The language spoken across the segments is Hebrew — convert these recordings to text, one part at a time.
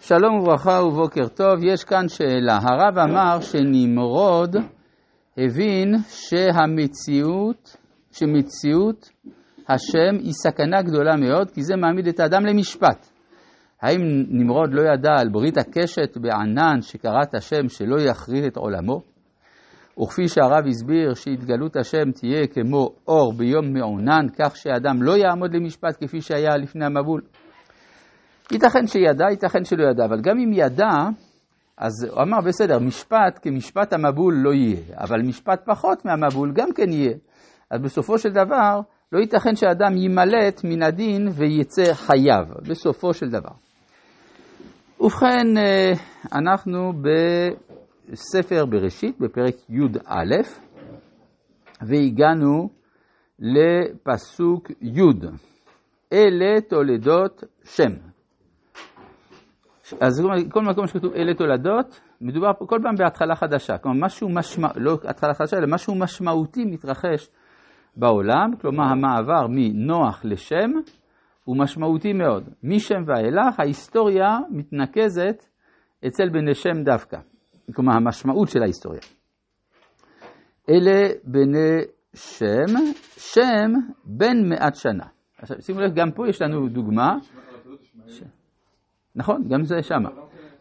שלום וברכה ובוקר טוב, יש כאן שאלה. הרב אמר שנמרוד הבין שהמציאות, שמציאות השם היא סכנה גדולה מאוד, כי זה מעמיד את האדם למשפט. האם נמרוד לא ידע על ברית הקשת בענן שקראת השם שלא יכרית את עולמו? וכפי שהרב הסביר שהתגלות השם תהיה כמו אור ביום מעונן, כך שהאדם לא יעמוד למשפט כפי שהיה לפני המבול. ייתכן שידע, ייתכן שלא ידע, אבל גם אם ידע, אז הוא אמר, בסדר, משפט כמשפט המבול לא יהיה, אבל משפט פחות מהמבול גם כן יהיה. אז בסופו של דבר, לא ייתכן שאדם יימלט מן הדין ויצא חייב, בסופו של דבר. ובכן, אה, אנחנו בספר בראשית, בפרק י"א, והגענו לפסוק י', אלה תולדות שם. אז כל מקום שכתוב אלה תולדות, מדובר פה כל פעם בהתחלה חדשה, כלומר משהו משמע, לא התחלה חדשה, אלא משהו משמעותי מתרחש בעולם, כלומר המעבר מנוח לשם הוא משמעותי מאוד. משם ואילך ההיסטוריה מתנקזת אצל בני שם דווקא, כלומר המשמעות של ההיסטוריה. אלה בני שם, שם בן מעט שנה. עכשיו שימו לב, גם פה יש לנו דוגמה. ש... נכון, גם זה שמה.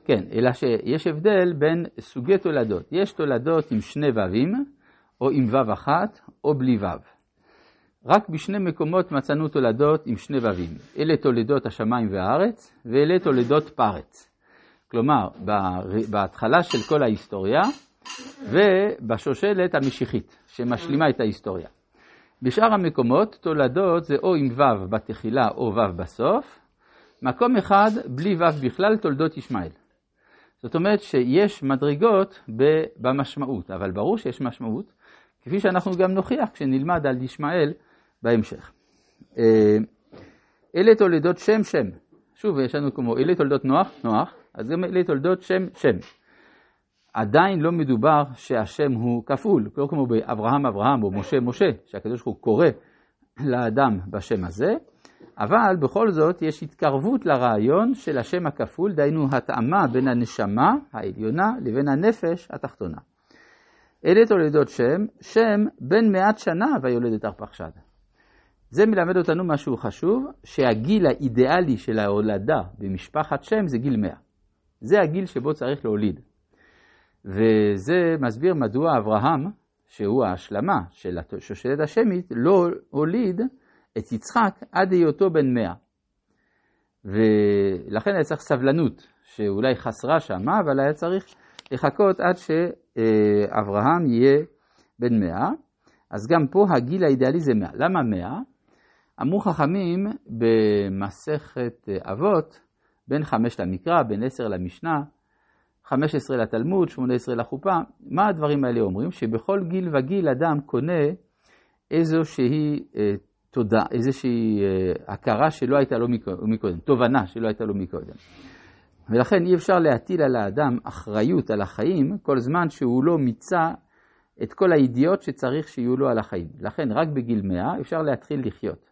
כן, אלא שיש הבדל בין סוגי תולדות. יש תולדות עם שני ו"ים, או עם ו"ו אחת, או בלי ו"ו. רק בשני מקומות מצאנו תולדות עם שני ו"ים. אלה תולדות השמיים והארץ, ואלה תולדות פרץ. כלומר, בהתחלה של כל ההיסטוריה, ובשושלת המשיחית, שמשלימה את ההיסטוריה. בשאר המקומות, תולדות זה או עם ו' בתחילה או ו' בסוף, מקום אחד בלי ו' בכלל, תולדות ישמעאל. זאת אומרת שיש מדרגות במשמעות, אבל ברור שיש משמעות, כפי שאנחנו גם נוכיח כשנלמד על ישמעאל בהמשך. אה, אלה תולדות שם שם. שוב, יש לנו כמו אלה תולדות נוח, נוח, אז גם אלה תולדות שם שם. עדיין לא מדובר שהשם הוא כפול, לא כמו באברהם אברהם או משה משה, שהקדוש ברוך הוא קורא לאדם בשם הזה, אבל בכל זאת יש התקרבות לרעיון של השם הכפול, דהיינו התאמה בין הנשמה העליונה לבין הנפש התחתונה. אלה תולדות שם, שם בן מעט שנה ויולדת ארפחשד. זה מלמד אותנו משהו חשוב, שהגיל האידיאלי של ההולדה במשפחת שם זה גיל 100. זה הגיל שבו צריך להוליד. וזה מסביר מדוע אברהם, שהוא ההשלמה של השושלת השמית, לא הוליד את יצחק עד היותו בן 100. ולכן היה צריך סבלנות, שאולי חסרה שמה, אבל היה צריך לחכות עד שאברהם יהיה בן 100. אז גם פה הגיל האידיאלי זה 100. למה 100? אמרו חכמים במסכת אבות, בין חמש למקרא, בין עשר למשנה, חמש עשרה לתלמוד, שמונה עשרה לחופה, מה הדברים האלה אומרים? שבכל גיל וגיל אדם קונה איזושהי אה, תודה, איזושהי אה, הכרה שלא הייתה לו מקודם, תובנה שלא הייתה לו מקודם. ולכן אי אפשר להטיל על האדם אחריות על החיים כל זמן שהוא לא מיצה את כל הידיעות שצריך שיהיו לו על החיים. לכן רק בגיל 100 אפשר להתחיל לחיות.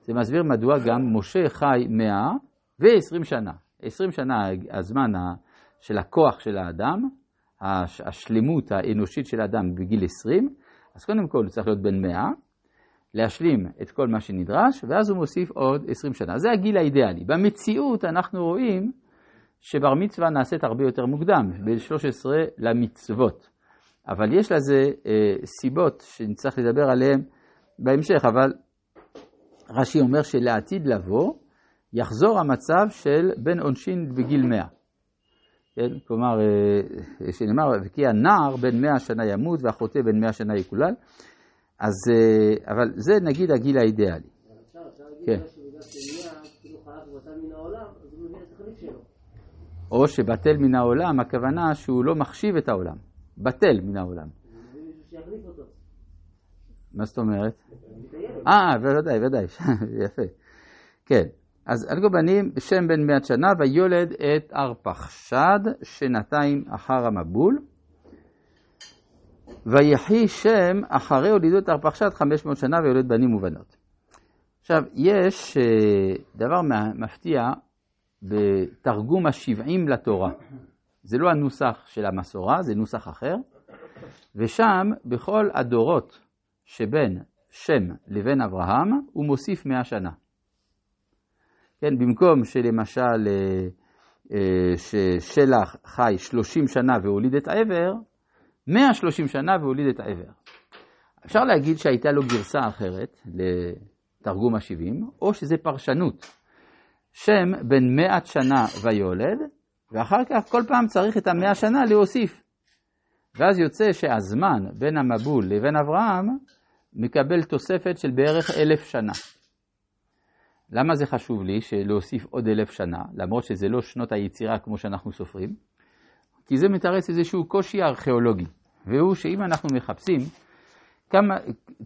זה מסביר מדוע גם משה חי 100 ו-20 שנה. 20 שנה הזמן של הכוח של האדם, השלמות האנושית של האדם בגיל 20, אז קודם כל הוא צריך להיות בן 100, להשלים את כל מה שנדרש, ואז הוא מוסיף עוד 20 שנה. זה הגיל האידיאלי. במציאות אנחנו רואים שבר מצווה נעשית הרבה יותר מוקדם, בין 13 למצוות. אבל יש לזה אה, סיבות שנצטרך לדבר עליהן בהמשך, אבל רש"י אומר שלעתיד לבוא יחזור המצב של בן עונשין בגיל 100. כן? כלומר, אה, שנאמר, וכי הנער בן 100 שנה ימות והחוטא בן 100 שנה יקולל. אז, אה, אבל זה נגיד הגיל האידיאלי. כן. או שבטל מן העולם, הכוונה שהוא לא מחשיב את העולם. בטל מן העולם. מה זאת אומרת? אה, ודאי, ודאי, יפה. כן. אז על כל פנים, שם בן מאת שנה, ויולד את ארפחשד, שנתיים אחר המבול. ויחי שם אחרי הולידות ארפחשד 500 שנה ויולד בנים ובנות. עכשיו, יש אה, דבר מפתיע בתרגום השבעים לתורה. זה לא הנוסח של המסורה, זה נוסח אחר. ושם, בכל הדורות שבין שם לבין אברהם, הוא מוסיף מאה שנה. כן, במקום שלמשל אה, אה, ששלח חי שלושים שנה והוליד את העבר, מאה שלושים שנה והוליד את העבר. אפשר להגיד שהייתה לו גרסה אחרת לתרגום השבעים, או שזה פרשנות. שם בן מאת שנה ויולד, ואחר כך כל פעם צריך את המאה שנה להוסיף. ואז יוצא שהזמן בין המבול לבין אברהם מקבל תוספת של בערך אלף שנה. למה זה חשוב לי להוסיף עוד אלף שנה, למרות שזה לא שנות היצירה כמו שאנחנו סופרים? כי זה מתרץ איזשהו קושי ארכיאולוגי, והוא שאם אנחנו מחפשים כמה,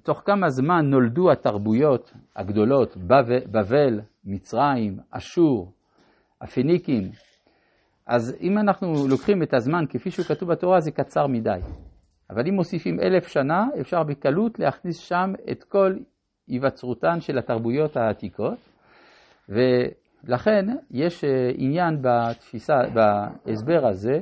תוך כמה זמן נולדו התרבויות הגדולות, בבל, מצרים, אשור, הפיניקים, אז אם אנחנו לוקחים את הזמן כפי שהוא כתוב בתורה, זה קצר מדי. אבל אם מוסיפים אלף שנה, אפשר בקלות להכניס שם את כל היווצרותן של התרבויות העתיקות, ולכן יש אה, עניין בתפיסה, בהסבר הזה,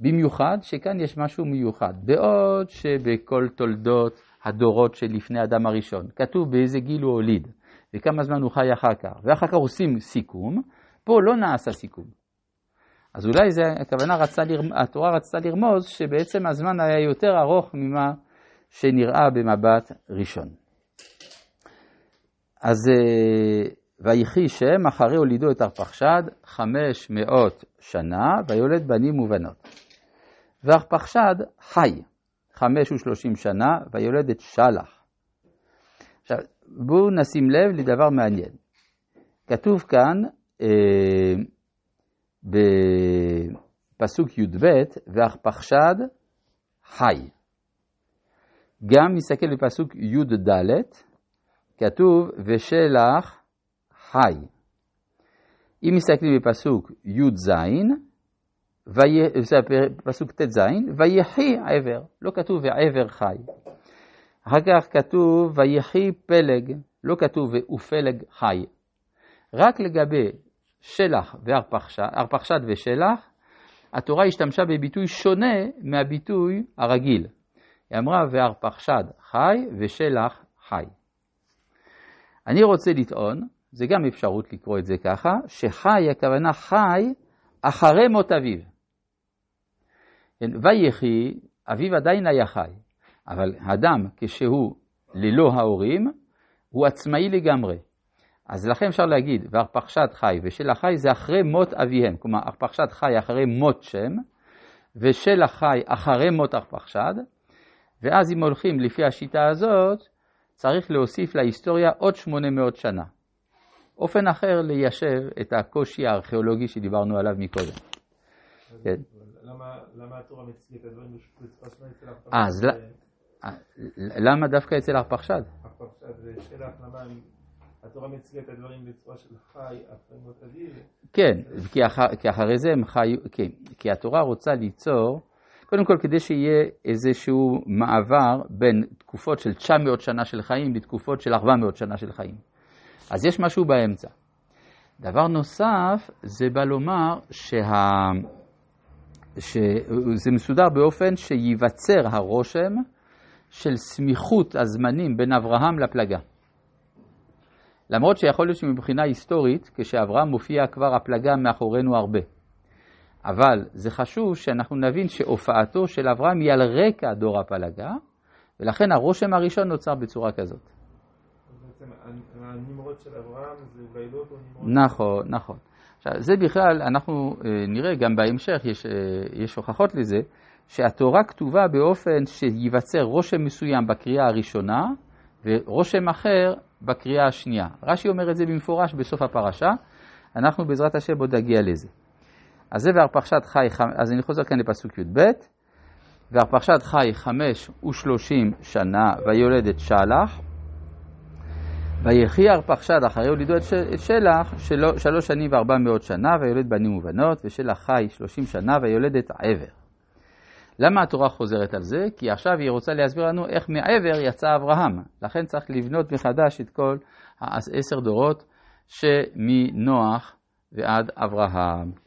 במיוחד שכאן יש משהו מיוחד. בעוד שבכל תולדות הדורות שלפני אדם הראשון, כתוב באיזה גיל הוא הוליד, וכמה זמן הוא חי אחר כך, ואחר כך עושים סיכום, פה לא נעשה סיכום. אז אולי זה, הכוונה רצה, התורה רצתה לרמוז שבעצם הזמן היה יותר ארוך ממה שנראה במבט ראשון. אז אה, ויחי שם אחרי הולידו את ארפחשד חמש מאות שנה ויולד בנים ובנות. וארפחשד חי חמש ושלושים שנה ויולד את שלח. עכשיו בואו נשים לב לדבר מעניין. כתוב כאן אה, בפסוק י"ב, וארפחשד חי. גם נסתכל בפסוק י"ד, כתוב ושלח חי. אם מסתכלים בפסוק י"ז, פסוק ט"ז, ויחי עבר, לא כתוב ועבר חי. אחר כך כתוב ויחי פלג, לא כתוב ופלג חי. רק לגבי שלח וארפחשד ושלח, התורה השתמשה בביטוי שונה מהביטוי הרגיל. היא אמרה וארפחשד חי ושלח חי. אני רוצה לטעון, זה גם אפשרות לקרוא את זה ככה, שחי הכוונה חי אחרי מות אביו. כן, ויחי, אביו עדיין היה חי, אבל אדם כשהוא ללא ההורים, הוא עצמאי לגמרי. אז לכן אפשר להגיד, וארפחשד חי ושלח חי זה אחרי מות אביהם, כלומר ארפחשד חי אחרי מות שם, ושלח חי אחרי מות ארפחשד, ואז אם הולכים לפי השיטה הזאת, צריך להוסיף להיסטוריה עוד 800 שנה. אופן אחר ליישב את הקושי הארכיאולוגי שדיברנו עליו מקודם. כן. למה התורה מציגה את הדברים בצורה שונה אצל ארפחשד? אז אה, למה דווקא אצל ארפחשד? ארפחשד ושלח, למה התורה מציגה את הדברים בצורה של חי אחרי מות אביו? כן, כי אחרי זה הם חיו, כן, כי התורה רוצה ליצור, קודם כל כדי שיהיה איזשהו מעבר בין תקופות של 900 שנה של חיים לתקופות של 400 שנה של חיים. אז יש משהו באמצע. דבר נוסף, זה בא לומר שה... שזה מסודר באופן שייווצר הרושם של סמיכות הזמנים בין אברהם לפלגה. למרות שיכול להיות שמבחינה היסטורית, כשאברהם מופיע כבר הפלגה מאחורינו הרבה. אבל זה חשוב שאנחנו נבין שהופעתו של אברהם היא על רקע דור הפלגה, ולכן הרושם הראשון נוצר בצורה כזאת. בעצם הנמרוד של אברהם זה וילוד או נמרוד? נכון, נכון. עכשיו, זה בכלל, אנחנו אה, נראה גם בהמשך, יש, אה, יש הוכחות לזה, שהתורה כתובה באופן שייווצר רושם מסוים בקריאה הראשונה, ורושם אחר בקריאה השנייה. רש"י אומר את זה במפורש בסוף הפרשה, אנחנו בעזרת השם עוד נגיע לזה. אז זה והרפחשת חי, אז אני חוזר כאן לפסוק י"ב, והרפחשת חי חמש ושלושים שנה ויולד את שלח, ויחי ארפחשד אחרי הולידו את שלח שלוש שנים וארבע מאות שנה ויולד בנים ובנות ושלח חי שלושים שנה ויולד את עבר. למה התורה חוזרת על זה? כי עכשיו היא רוצה להסביר לנו איך מעבר יצא אברהם. לכן צריך לבנות מחדש את כל העשר דורות שמנוח ועד אברהם.